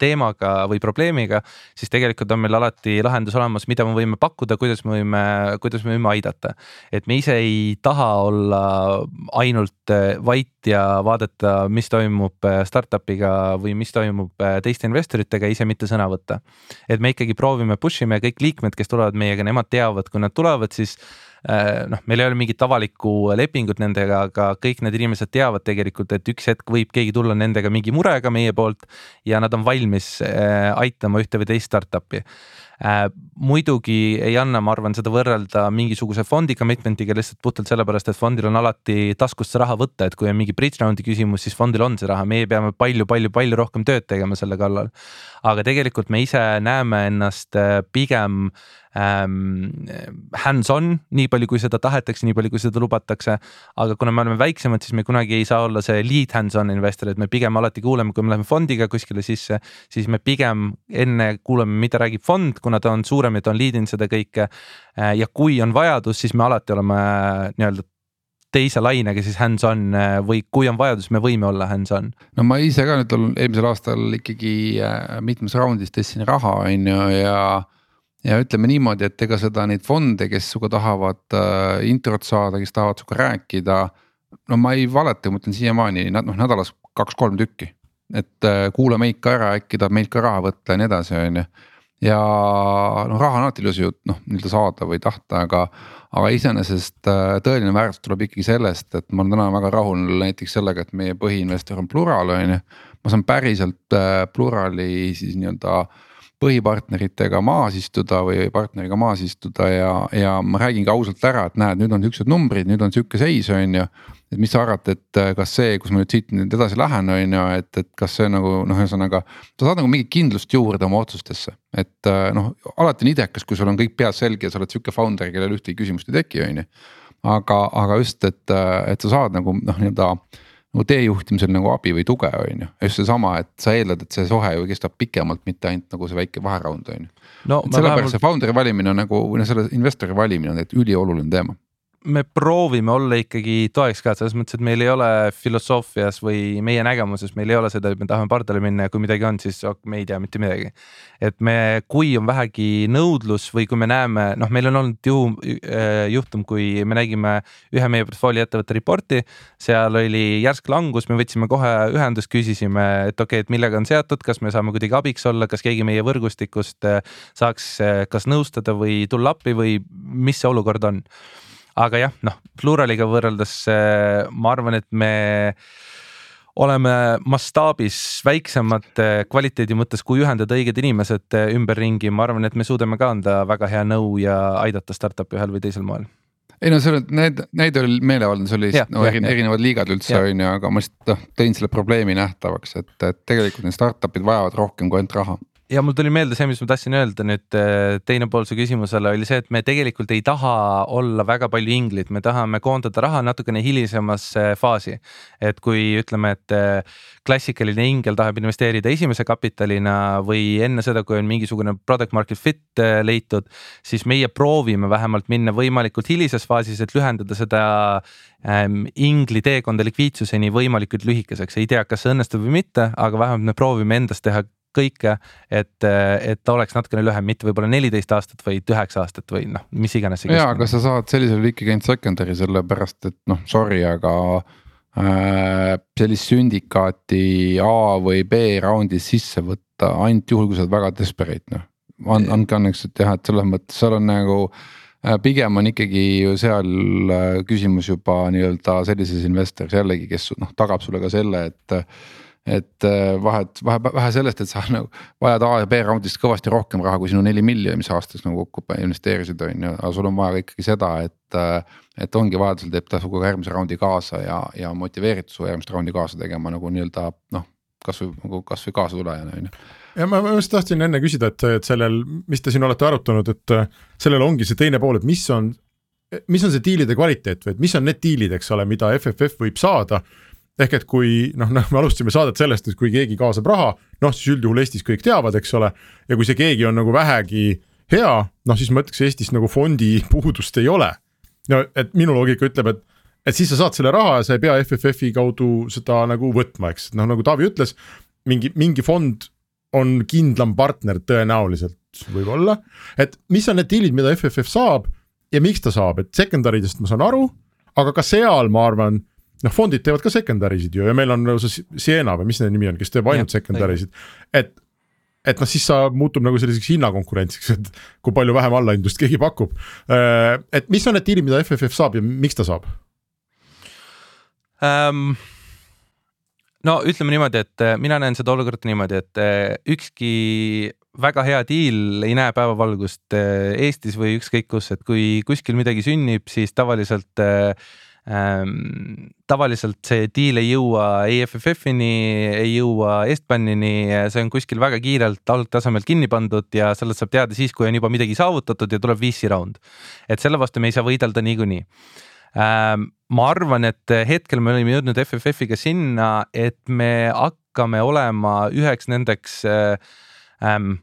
teemaga või probleemiga, siis tegelikult on meil alati lahendus olemas, mida me võime pakkuda, kuidas me võime, kuidas me võime aidata. et me ise ei taha olla ainult äh, vait ja vaadata, mis toimub äh, startup'iga või mis toimub äh, teiste investoritega, ise mitte sõna võtta. et me ikkagi proovime, push ime kõik liikmed, kes tulevad meiega, nemad teavad, kui nad tulevad, siis noh, meil ei ole mingit avalikku lepingut nendega, aga kõik need inimesed teavad tegelikult, et üks hetk võib keegi tulla nendega mingi murega meie poolt ja nad on valmis äh, aitama ühte või teist startup'i äh,. Muidugi ei anna, ma arvan, seda võrrelda mingisuguse fondi commitment'iga lihtsalt puhtalt sellepärast, et fondil on alati taskust see raha võtta, et kui on mingi bridge round'i küsimus, siis fondil on see raha, meie peame palju-palju-palju rohkem tööd tegema selle kallal. aga tegelikult me ise näeme ennast äh, pigem ähm, hands-on, nii palju, kui seda tahetakse, nii palju, kui seda lubatakse. aga kuna me oleme väiksemad, siis me kunagi ei saa olla see lead hands-on investor, et me pigem alati kuuleme, kui me läheme fondiga kuskile sisse, siis me pigem enne kuulame, mida räägib fond, kuna ta on suurem ja ta on lead inud seda kõike. Äh, ja kui on vajadus, siis me alati oleme nii-öelda teise lainega siis hands-on äh, või kui on vajadus, me võime olla hands-on. no ma ise ka nüüd eelmisel aastal ikkagi äh, mitmes raundis tõstsin raha, on ju, ja ja ütleme niimoodi, et ega seda neid fonde, kes sinuga tahavad äh, introt saada, kes tahavad sinuga rääkida. no ma ei valeta, ma ütlen siiamaani noh nädalas kaks-kolm tükki, et äh, kuula meid ka ära, äkki tahab meilt ka raha võtta ja nii edasi, on ju. Ja noh, raha on alati ilus ju noh nii-öelda saada või tahta, aga, aga iseenesest äh, tõeline väärtus tuleb ikkagi sellest, et ma olen täna väga rahul näiteks sellega, et meie põhiinvestor on Plural on ju. ma saan päriselt äh, Plurali siis nii-öelda äh, põhipartneritega maas istuda või partneriga maas istuda ja, ja ma räägin ka ausalt ära, et näed, nüüd on siuksed numbrid, nüüd on sihuke seis, on ju. et mis sa arvad, et äh, kas see, kus ma nüüd siit nüüd edasi lähen, on ju, et, et kas see nagu noh, ühesõnaga. sa saad nagu mingit kindlust juurde oma otsustesse, et äh, noh, alati on idekas, kui sul on kõik peas selge ja sa oled sihuke founder, kellel ühtegi küsimust ei teki, on ju. aga, aga just, et, äh, et sa saad nagu noh, nii-öelda nagu teejuhtimisel nagu abi või tuge, on ju. just seesama, et sa eeldad, et see sohe ju kestab pikemalt, mitte ainult nagu see väike vaheraund, on ju. sellepärast vähemalt... see founder'i valimine on nagu või noh, selle investori valimine on tegelikult ülioluline teema me proovime olla ikkagi toeks ka selles mõttes, et meil ei ole filosoofias või meie nägemuses, meil ei ole seda, et me tahame pardale minna ja kui midagi on, siis me ei tea mitte midagi. et me, kui on vähegi nõudlus või kui me näeme, noh, meil on olnud ju äh, juhtum, kui me nägime ühe meie portfoolio ettevõtte report'i, seal oli järsk langus, me võtsime kohe ühendust, küsisime, et okei okay,, et millega on seotud, kas me saame kuidagi abiks olla, kas keegi meie võrgustikust äh, saaks äh, kas nõustada või tulla appi või mis see olukord on aga jah, noh, Pluraliga võrreldes ma arvan, et me oleme mastaabis väiksemad kvaliteedi mõttes, kui ühendada õiged inimesed ümberringi, ma arvan, et me suudame ka anda väga hea nõu ja aidata startup'i ühel või teisel moel. Ei no see need näide oli meelevaldne, see oli ja, no, ja, erinevad liigad üldse on ju, aga ma lihtsalt noh tõin selle probleemi nähtavaks, et, et tegelikult need startup'id vajavad rohkem kui ainult raha ja mul tuli meelde see, mis ma tahtsin öelda nüüd äh, teine pool su küsimusele oli see, et me tegelikult ei taha olla väga palju inglid, me tahame koondada raha natukene hilisemasse faasi. et kui ütleme, et äh, klassikaline ingel tahab investeerida esimese kapitalina või enne seda, kui on mingisugune product market fit äh, leitud, siis meie proovime vähemalt minna võimalikult hilises faasis, et lühendada seda ähm, ingli teekonda likviidsuseni võimalikult lühikeseks, ei tea, kas see õnnestub või mitte, aga vähemalt me proovime endast teha kõike, et, et ta oleks natukene lühem, mitte võib-olla neliteist aastat, vaid üheksa aastat või noh, mis iganes. ja, aga sa saad sellisel ikkagi ainult secondary sellepärast, et noh, sorry, aga äh, sellist sündikaati A või B raundis sisse võtta ainult juhul, kui sa oled väga desperate noh. And, andke anneks, et jah, et selles mõttes seal on nagu äh, pigem on ikkagi ju seal äh, küsimus juba nii-öelda sellises investoris jällegi, kes noh tagab sulle ka selle, et et äh, vahet, vahe, vähe sellest, et sa nagu vajad A ja B raundist kõvasti rohkem raha kui sinu neli miljonit, mis aastas nagu kokku investeerisid, on ju, aga sul on vaja ka ikkagi seda, et. Äh, et ongi vajadusel teeb ta sinuga järgmise raundi kaasa ja, ja motiveeritud su järgmist raundi kaasa tegema nagu nii-öelda noh, kasvõi nagu kasvõi kaasatulejana on ju ja ma, ma just tahtsin enne küsida, et, et sellel, mis te siin olete arutanud, et äh, sellel ongi see teine pool, et mis on, mis on see diilide kvaliteet või et mis on need diilid, eks ole, mida FFF võib saada ehk et kui noh, noh, me alustasime saadet sellest, et kui keegi kaasab raha, noh siis üldjuhul Eestis kõik teavad, eks ole. ja kui see keegi on nagu vähegi hea, noh siis ma ütleks Eestis nagu fondi puudust ei ole. no et minu loogika ütleb, et, et siis sa saad selle raha ja sa ei pea FFF-i kaudu seda nagu võtma, eks, noh nagu Taavi ütles. mingi, mingi fond on kindlam partner tõenäoliselt võib-olla, et mis on need diilid, mida FFF saab ja miks ta saab, et secondary dest ma saan aru, aga ka seal ma arvan noh, fondid teevad ka secondary sid ju ja meil on nagu see Siena või mis nende nimi on, kes teeb ainult secondary sid, et et noh, siis sa muutub nagu selliseks hinnakonkurentsiks, et kui palju vähem allahindlust keegi pakub. Äh, et mis on need diilid, mida FFF saab ja miks ta saab um...? no ütleme niimoodi, et äh, mina näen seda olukorda niimoodi, et äh, ükski väga hea diil ei näe päevavalgust Eestis või ükskõik kus, et kui kuskil midagi sünnib, siis tavaliselt äh, ähm,. tavaliselt see deal ei jõua EFFF-ini, ei jõua Estbanini, see on kuskil väga kiirelt algtasemelt kinni pandud ja sellest saab teada siis, kui on juba midagi saavutatud ja tuleb VC round. et selle vastu me ei saa võidelda niikuinii ähm,. ma arvan, et hetkel me oleme jõudnud FFF-iga sinna, et me hakkame olema üheks nendeks äh, ähm,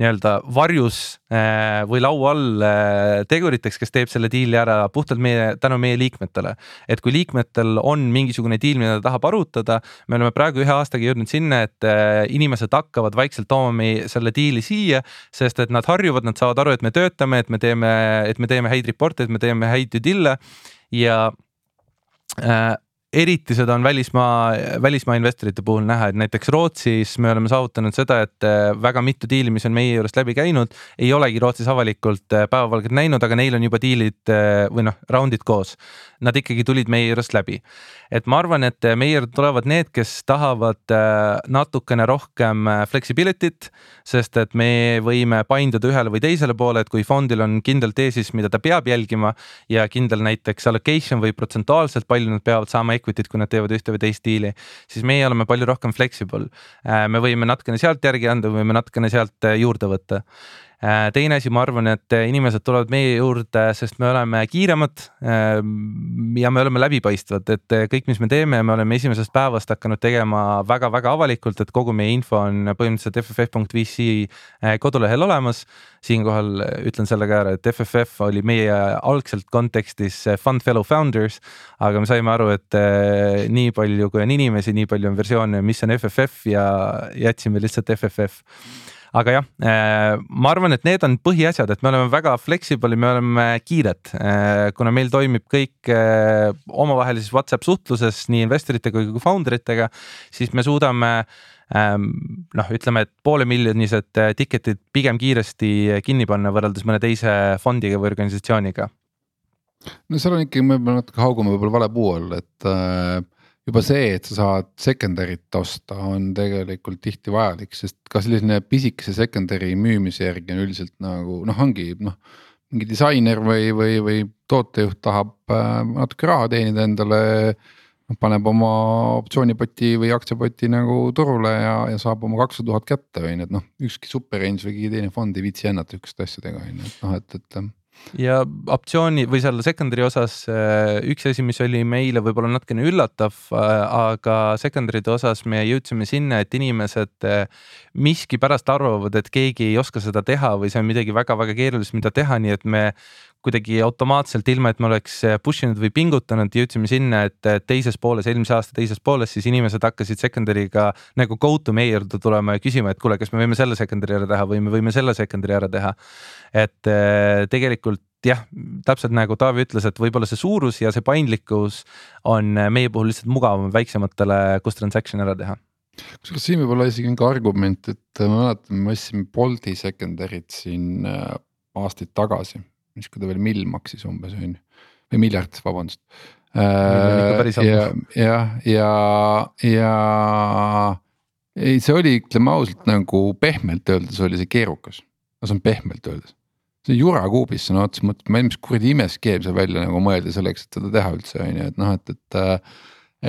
nii-öelda varjus äh, või laua all äh, teguriteks, kes teeb selle diili ära puhtalt meie, tänu meie liikmetele. et kui liikmetel on mingisugune diil, mida ta tahab arutada, me oleme praegu ühe aastaga jõudnud sinna, et äh, inimesed hakkavad vaikselt tooma meie selle diili siia, sest et nad harjuvad, nad saavad aru, et me töötame, et me teeme, et me teeme häid report'e, et me teeme häid due deal'e ja äh, eriti seda on välismaa, välismaa investorite puhul näha, et näiteks Rootsis me oleme saavutanud seda, et äh, väga mitu diili, mis on meie juurest läbi käinud, ei olegi Rootsis avalikult äh, päevavalget näinud, aga neil on juba diilid äh, või noh, raundid koos. Nad ikkagi tulid meie juurest läbi. et ma arvan, et meie juurde tulevad need, kes tahavad natukene rohkem flexibility't, sest et me võime painduda ühele või teisele poole, et kui fondil on kindel teesis, mida ta peab jälgima ja kindel näiteks allocation või protsentuaalselt palju nad peavad saama equity't, kui nad teevad ühte või teist diili, siis meie oleme palju rohkem flexible. Äh, me võime natukene sealt järgi anda, võime natukene sealt äh, juurde võtta teine asi, ma arvan, et äh, inimesed tulevad meie juurde, sest me oleme kiiremad ähm, ja me oleme läbipaistvad, et äh, kõik, mis me teeme, me oleme esimesest päevast hakanud tegema väga-väga avalikult, et kogu meie info on põhimõtteliselt fff.vc kodulehel olemas. siinkohal ütlen selle ka ära, et FFF oli meie algselt kontekstis Fund Fellow Founders, aga me saime aru, et nii palju, kui on inimesi, nii palju on versioone, mis on FFF ja jätsime lihtsalt FFF aga jah, äh, ma arvan, et need on põhiasjad, et me oleme väga flexible, me oleme kiired, äh, kuna meil toimib kõik äh, omavahelises Whatsapp suhtluses nii investoritega kui ka founder itega, siis me suudame noh, ütleme, et poolemiljonised ticket'id pigem kiiresti kinni panna võrreldes mõne teise fondiga või organisatsiooniga. no seal on ikkagi, me natuke haugume võib-olla vale puu all, et juba see, et sa saad secondary't osta, on tegelikult tihti vajalik, sest ka selline pisikese secondary müümise järgi on üldiselt nagu noh, ongi noh. mingi disainer või, või, või tootejuht tahab äh, natuke raha teenida endale noh paneb oma optsioonipoti või aktsiapoti nagu turule ja, ja saab oma kakssada tuhat kätte on ju, et noh, ükski super range või keegi teine fond ei viitsi ennata sihukeste asjadega on ju, et noh, et, et ja optsiooni või seal secondary osas äh, üks asi, mis oli meile võib-olla natukene üllatav, äh, aga secondary'de osas me jõudsime sinna, et inimesed äh, miskipärast arvavad, et keegi ei oska seda teha või see on midagi väga-väga keerulist, mida teha, nii et me kuidagi automaatselt, ilma et me oleks push inud või pingutanud, jõudsime sinna, et teises pooles, eelmise aasta teises pooles siis inimesed hakkasid secondary'ga nagu go to meie juurde tulema ja küsima, et kuule, kas me võime selle secondary ära teha või me võime selle secondary ära teha. et eh, tegelikult jah, täpselt nagu Taavi ütles, et võib-olla see suurus ja see paindlikkus on meie puhul lihtsalt mugavam väiksematele, kus transaction ära teha kusjuures siin võib olla isegi ka argument, et ma mäletan, me ostsime Bolti secondary't siin aastaid tagasi siis kui ta veel mill maksis umbes on ju, või miljard, vabandust. ja, ja, ja, ja ei, see oli, ütleme ausalt nagu pehmelt öeldes oli see keerukas, no see on pehmelt öeldes. see jura kuubis sõna otseses mõttes, ma ei tea, mis kuradi imeskeem sai välja nagu mõelda selleks, et seda teha üldse on ju, et noh, et, et.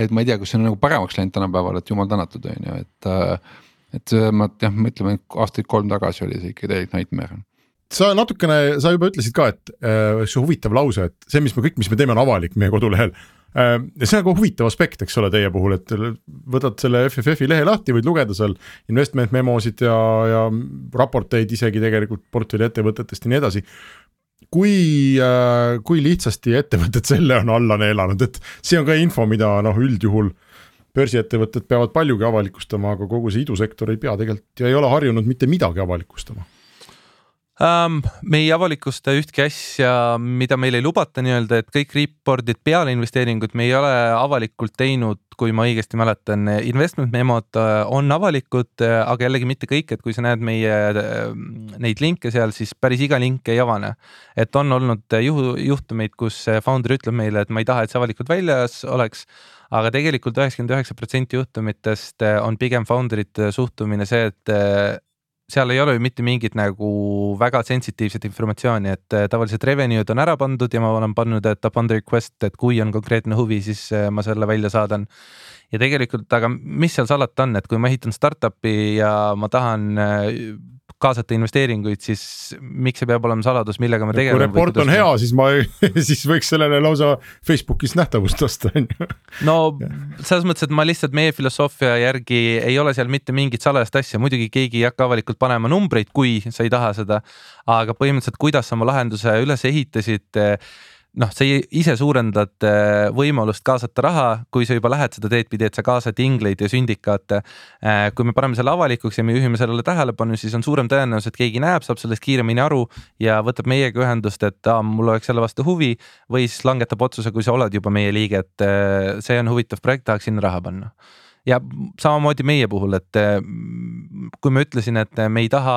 et ma ei tea, kas see on nagu paremaks läinud tänapäeval, et jumal tänatud on ju, et. et ma jah, mõtleme aastaid kolm tagasi oli see ikka täielik nightmare sa natukene, sa juba ütlesid ka, et äh, see huvitav lause, et see, mis me kõik, mis me teeme, on avalik meie kodulehel äh,. see on nagu huvitav aspekt, eks ole, teie puhul, et võtad selle FFF-i lehe lahti, võid lugeda seal investment memosid ja, ja raporteid isegi tegelikult portfelli ettevõtetest ja nii edasi kui äh,, kui lihtsasti ettevõtted selle on alla neelanud, et see on ka info, mida noh, üldjuhul börsiettevõtted peavad paljugi avalikustama, aga kogu see idusektor ei pea tegelikult ja ei ole harjunud mitte midagi avalikustama um,? me ei avalikusta ühtki asja, mida meil ei lubata nii-öelda, et kõik report'id peale investeeringut me ei ole avalikult teinud, kui ma õigesti mäletan, investment memod äh, on avalikud, äh, aga jällegi mitte kõik, et kui sa näed meie äh, neid linke seal, siis päris iga link ei avane. et on olnud juhu, juhtumeid, kus founder ütleb meile, et ma ei taha, et see avalikult väljas oleks aga tegelikult üheksakümmend üheksa protsenti juhtumitest on pigem founder'ite suhtumine see, et seal ei ole ju mitte mingit nagu väga sensitiivset informatsiooni, et äh, tavaliselt revenue'd on ära pandud ja ma olen pannud, et upon the request, et kui on konkreetne huvi, siis äh, ma selle välja saadan. ja tegelikult, aga mis seal salata on, et kui ma ehitan startup'i ja ma tahan äh, kaasata investeeringuid, siis miks see peab olema saladus, millega me tegeleme? kui report on hea, siis ma siis võiks sellele lausa Facebookis nähtavust osta, on ju. no selles mõttes, et ma lihtsalt meie filosoofia järgi ei ole seal mitte mingit salajast asja, muidugi keegi ei hakka avalikult panema numbreid, kui sa ei taha seda. aga põhimõtteliselt, kuidas sa oma lahenduse üles ehitasid noh, sa ise suurendad äh, võimalust kaasata raha, kui sa juba lähed seda teed pidi, et sa kaasad ingleid ja sündikaate. Äh, kui me paneme selle avalikuks ja me juhime sellele tähelepanu, siis on suurem tõenäosus, et keegi näeb, saab sellest kiiremini aru ja võtab meiega ühendust, et aa, mul oleks selle vastu huvi või siis langetab otsuse, kui sa oled juba meie liige, et äh, see on huvitav projekt, tahaks sinna raha panna ja samamoodi meie puhul, et kui ma ütlesin, et me ei taha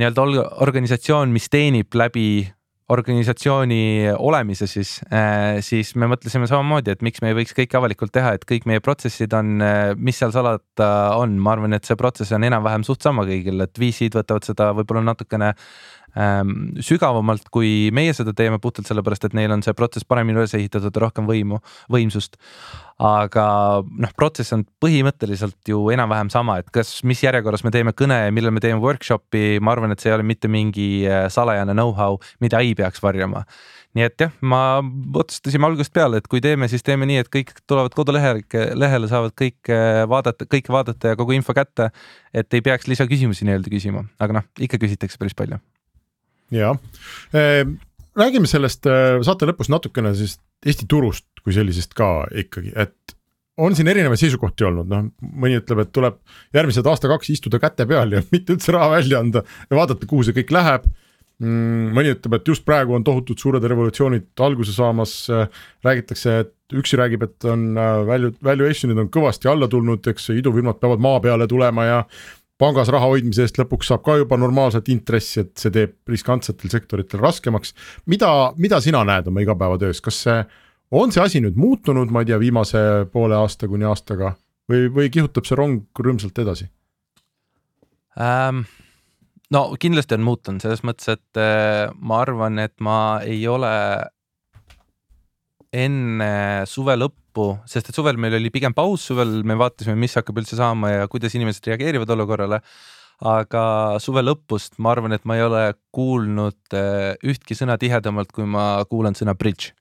nii-öelda organisatsioon, mis teenib läbi organisatsiooni olemise siis, äh, siis me mõtlesime samamoodi, et miks me ei võiks kõike avalikult teha, et kõik meie protsessid on, äh, mis seal salata on, ma arvan, et see protsess on enam-vähem suht sama kõigil, et VC-d võtavad seda võib-olla natukene sügavamalt, kui meie seda teeme, puhtalt sellepärast, et neil on see protsess paremini üles ehitatud rohkem võimu, võimsust. aga noh, protsess on põhimõtteliselt ju enam-vähem sama, et kas, mis järjekorras me teeme kõne ja millal me teeme workshop'i, ma arvan, et see ei ole mitte mingi äh, salajane know-how, mida ei peaks varjama nii et jah, ma otsustasime algusest peale, et kui teeme, siis teeme nii, et kõik tulevad kodulehele, lehele saavad kõik äh, vaadata, kõike vaadata ja kogu info kätte. et ei peaks lisaküsimusi nii-öelda küsima, aga noh, ikka küsitakse päris palju jah, ehm, räägime sellest äh, saate lõpus natukene siis Eesti turust kui sellisest ka ikkagi, et on siin erinevaid seisukohti olnud, noh mõni ütleb, et tuleb järgmised aasta-kaks istuda käte peal ja mitte üldse raha välja anda ja vaadata, kuhu see kõik läheb mm,. mõni ütleb, et just praegu on tohutud suured revolutsioonid alguse saamas, äh, räägitakse, et üksi räägib, et on äh, value, valuation'id on kõvasti alla tulnud, eks idufirmad peavad maa peale tulema ja pangas raha hoidmise eest lõpuks saab ka juba normaalset intressi, et see teeb riskantsetel sektoritel raskemaks. mida, mida sina näed oma igapäevatöös, kas see, on see asi nüüd muutunud, ma ei tea, viimase poole aasta kuni aastaga või, või kihutab see rong rõõmsalt edasi ähm,? no kindlasti on muutunud selles mõttes, et äh, ma arvan, et ma ei ole enne suve lõppu, sest et suvel meil oli pigem paus, suvel me vaatasime, mis hakkab üldse saama ja kuidas inimesed reageerivad olukorrale. aga suve lõpust ma arvan, et ma ei ole kuulnud äh, ühtki sõna tihedamalt, kui ma kuulan sõna bridge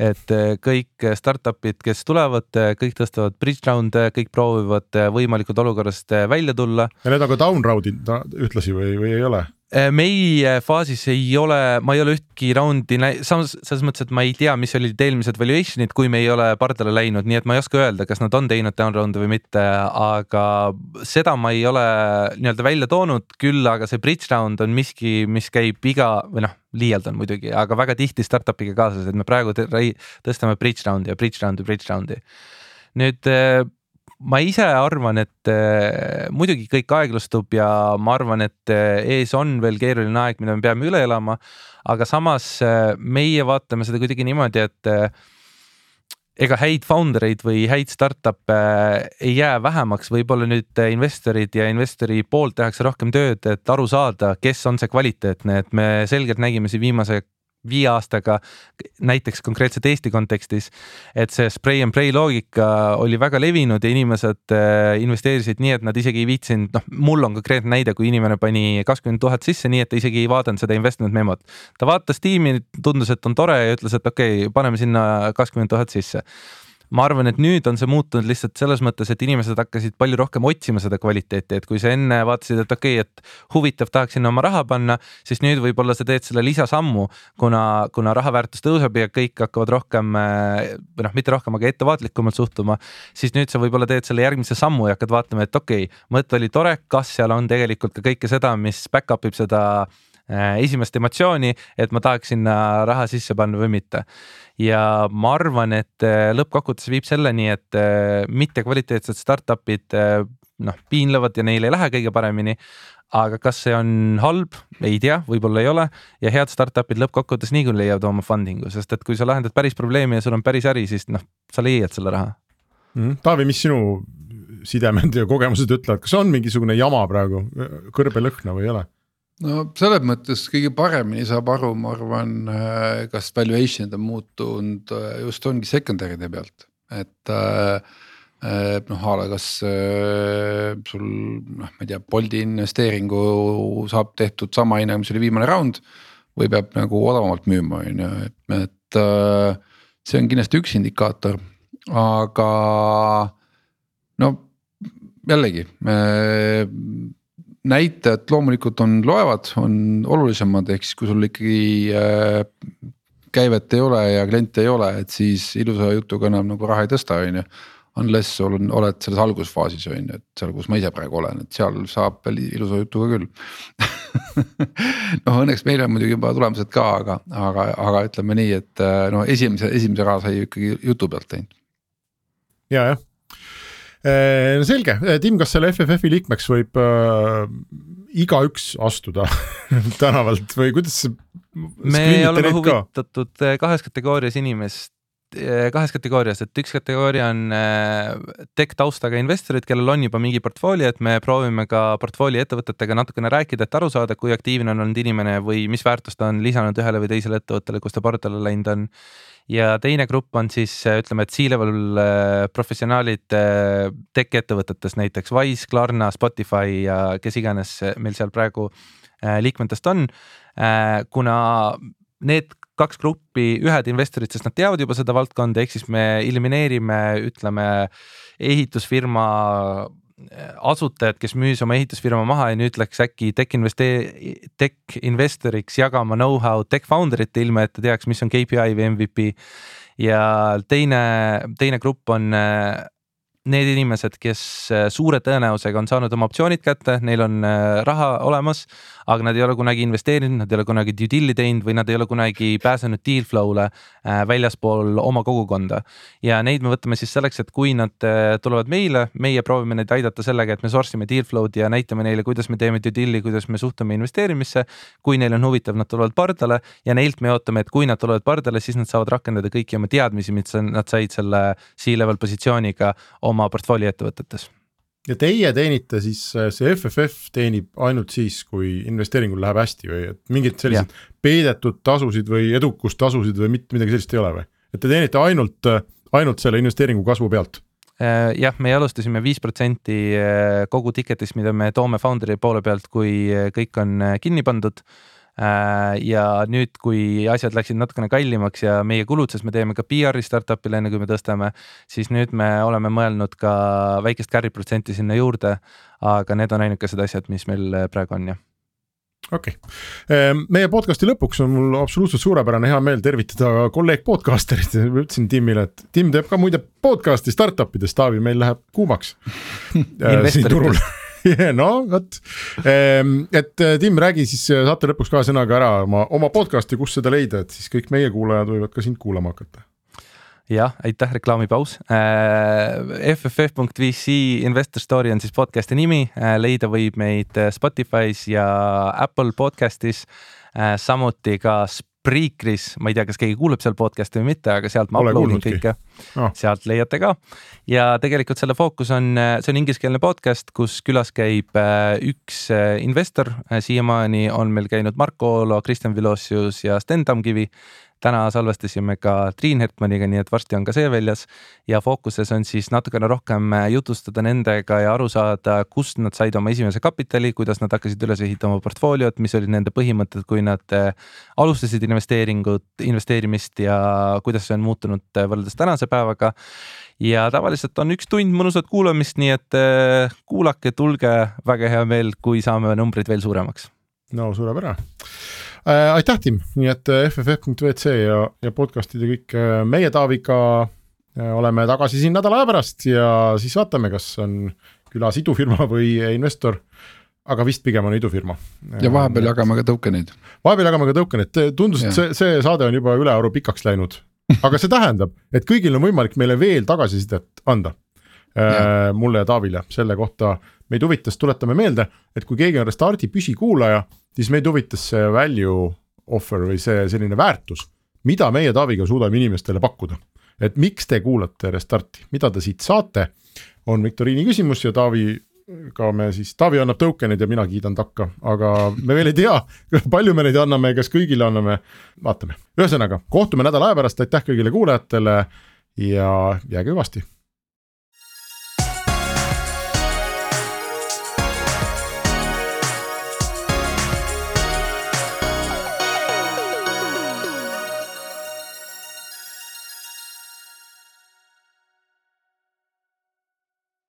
et äh, kõik startup'id, kes tulevad, kõik tõstavad bridge round'e, kõik proovivad võimalikult olukorrast välja tulla. ja need on ka down round'id ühtlasi või, või ei ole? Äh, meie faasis ei ole, ma ei ole ühtki raundi, samas selles mõttes, et ma ei tea, mis olid eelmised valuation'id, kui me ei ole pardale läinud, nii et ma ei oska öelda, kas nad on teinud down round'e või mitte, aga seda ma ei ole nii-öelda välja toonud, küll aga see bridge round on miski, mis käib iga või noh, liialdan muidugi, aga väga tihti startup'iga kaasas, et me praegu tõstame bridge round'i ja bridge round'i, bridge round'i. nüüd äh, ma ise arvan, et äh, muidugi kõik aeglustub ja ma arvan, et äh, ees on veel keeruline aeg, mida me peame üle elama. aga samas äh, meie vaatame seda kuidagi niimoodi, et ega häid founder eid või häid startup'e ei jää vähemaks, võib-olla nüüd investorid ja investori poolt tehakse rohkem tööd, et aru saada, kes on see kvaliteetne, et me selgelt nägime siin viimase viie aastaga näiteks konkreetselt Eesti kontekstis, et see spray and pray loogika oli väga levinud ja inimesed äh, investeerisid nii, et nad isegi ei viitsinud, noh, mul on konkreetne näide, kui inimene pani kakskümmend tuhat sisse, nii et ta isegi ei vaadanud seda investment memot. ta vaatas tiimi, tundus, et on tore ja ütles, et okei okay,, paneme sinna kakskümmend tuhat sisse ma arvan, et nüüd on see muutunud lihtsalt selles mõttes, et inimesed hakkasid palju rohkem otsima seda kvaliteeti, et kui sa enne vaatasid, et okei okay,, et huvitav, tahaks sinna oma raha panna, siis nüüd võib-olla sa teed selle lisasammu, kuna, kuna raha väärtus tõuseb ja kõik hakkavad rohkem või noh, mitte rohkem, aga ettevaatlikumalt suhtuma, siis nüüd sa võib-olla teed selle järgmise sammu ja hakkad vaatama, et okei okay,, mõte oli tore, kas seal on tegelikult ka kõike seda, mis back-up ib seda esimest emotsiooni, et ma tahaks sinna raha sisse panna või mitte. ja ma arvan, et äh, lõppkokkuvõttes viib selleni, et äh, mittekvaliteetsed startup'id noh, piinlevad ja neil ei lähe kõige paremini aga kas see on halb, ei tea, võib-olla ei ole ja head startup'id lõppkokkuvõttes niikuinii leiavad oma funding'u, sest et kui sa lahendad päris probleemi ja sul on päris äri, siis noh, sa leiad selle raha mm,. Taavi, mis sinu sidemed ja kogemused ütlevad, kas on mingisugune jama praegu, kõrbelõhna või ei ole? No selles mõttes kõige paremini saab aru, ma arvan, äh, kas valuation'id on muutunud äh, just ongi secondary'de pealt, et äh, noh, a la kas sul noh, ma ei tea, Bolti investeeringu saab tehtud sama hinnaga, mis oli viimane round. või peab nagu odavamalt müüma, on ju, et, see on kindlasti üks indikaator, aga no jällegi näitajad loomulikult on, loevad, on olulisemad, ehk siis kui sul ikkagi äh, käivet ei ole ja kliente ei ole, et siis ilusa jutuga enam nagu raha ei tõsta, on ju. Unless sul on, oled selles algusfaasis on ju, et seal, kus ma ise praegu olen, et seal saab veel ilusa jutuga küll noh, õnneks meil on muidugi juba tulemused ka, aga, aga, aga ütleme nii, et äh, no esimese, esimese raha sai ikkagi jutu pealt teinud. ja, jah no selge, äh, Tim, kas selle FFF-i liikmeks võib äh, igaüks astuda tänavalt või kuidas see? me oleme huvitatud äh, kahes kategoorias inimest, kahes kategoorias, et üks kategooria on tech taustaga investorid, kellel on juba mingi portfoolio, et me proovime ka portfoolio ettevõtetega natukene rääkida, et aru saada, kui aktiivne on olnud inimene või mis väärtust ta on lisanud ühele või teisele ettevõttele, kus ta pardale läinud on ja teine grupp on siis ütleme, et C-level professionaalid tech ettevõtetes, näiteks Wise, Klarna, Spotify ja kes iganes meil seal praegu liikmetest on. kuna need kaks gruppi, ühed investorid, sest nad teavad juba seda valdkonda, ehk siis me elimineerime, ütleme ehitusfirma asutajat, kes müüs oma ehitusfirma maha ja nüüd läks äkki tech investee-, tech investoriks jagama know-how tech founder ite, ilma et ta teaks, mis on KPI või MVP. ja teine, teine grupp on need inimesed, kes äh, suure tõenäosusega on saanud oma optsioonid kätte, neil on äh, raha olemas, aga nad ei ole kunagi investeerinud, nad ei ole kunagi due deal'i teinud või nad ei ole kunagi pääsenud deal flow'le äh, väljaspool oma kogukonda. ja neid me võtame siis selleks, et kui nad tulevad meile, meie proovime neid aidata sellega, et me source ime deal flow'd ja näitame neile, kuidas me teeme due deal'i, kuidas me suhtume investeerimisse. kui neil on huvitav, nad tulevad pardale ja neilt me ootame, et kui nad tulevad pardale, siis nad saavad rakendada kõiki oma teadmisi, mis nad said selle C-level positsiooniga oma portfoolio ettevõtetes ja teie teenite siis, see FFF teenib ainult siis, kui investeeringul läheb hästi või et mingeid selliseid peidetud tasusid või edukustasusid või mitte midagi sellist ei ole või? et te teenite ainult, ainult selle investeeringu kasvu pealt Äh, jah, me alustasime viis protsenti äh, kogu ticket'ist, mida me toome founder'i poole pealt, kui äh, kõik on kinni pandud. Ja nüüd, kui asjad läksid natukene kallimaks ja meie kulud, sest me teeme ka PR-i startup'ile, enne kui me tõstame, siis nüüd me oleme mõelnud ka väikest carry protsenti sinna juurde. aga need on ainukesed asjad, mis meil praegu on jah okei okay., ehm, meie podcast'i lõpuks on mul absoluutselt suurepärane hea meel tervitada kolleeg podcasterit, ma ütlesin Timile, et Tim teeb ka muide podcast'i startup idest, Taavi, meil läheb kuumaks äh, siin turul no vot, ehm, et äh, Tim, räägi siis saate lõpuks ka sõnaga ära oma, oma podcast'i, kus seda leida, et siis kõik meie kuulajad võivad ka sind kuulama hakata. Jah, aitäh, reklaamipaus. Äh,. FFF.VC Investor Story on siis podcast'i nimi. Äh,, leida võib meid äh, Spotify's ja Apple podcast'is. Äh,, samuti ka Spreakeris, ma ei tea, kas keegi kuulab seal podcast'i või mitte, aga sealt ma upload in kõike oh., sealt leiate ka. ja tegelikult selle fookus on, äh, see on ingliskeelne podcast, kus külas käib äh, üks investor, siiamaani on meil käinud Marko Oolo, Kristjan Vilosius ja Sten Tamkivi täna salvestasime ka Triin Hertmaniga, nii et varsti on ka see väljas ja fookuses on siis natukene rohkem äh, jutustada nendega ja aru saada, kust nad said oma esimese kapitali, kuidas nad hakkasid üles ehitama portfooliot, mis olid nende põhimõtted, kui nad äh, alustasid investeeringut, investeerimist ja kuidas see on muutunud äh, võrreldes tänase päevaga ja tavaliselt on üks tund mõnusat kuulamist, nii et kuulake, tulge, väga hea meel, kui saame numbrid veel suuremaks. no suurepärane. Aitäh, Tim, nii et äh, FFF.WC ja, ja podcast'id ja kõik äh, meie Taaviga äh, oleme tagasi siin nädala aja pärast ja siis vaatame, kas on külas idufirma või investor aga vist pigem on idufirma. ja vahepeal jagame ka token'eid. vahepeal jagame ka token'id, tundus, et see, see saade on juba ülearu pikaks läinud. aga see tähendab, et kõigil on võimalik meile veel tagasisidet anda. mulle ja Taavile selle kohta meid huvitas, tuletame meelde, et kui keegi on Restardi püsikuulaja, siis meid huvitas see value offer või see selline väärtus, mida meie Taaviga suudame inimestele pakkuda. et miks te kuulate Restarti, mida te siit saate, on viktoriini küsimus ja Taavi ka me siis, Taavi annab token'id ja mina kiidan takka, aga me veel ei tea, palju me neid anname, kas kõigile anname, vaatame. ühesõnaga, kohtume nädala aja pärast, aitäh kõigile kuulajatele ja jääge hüvasti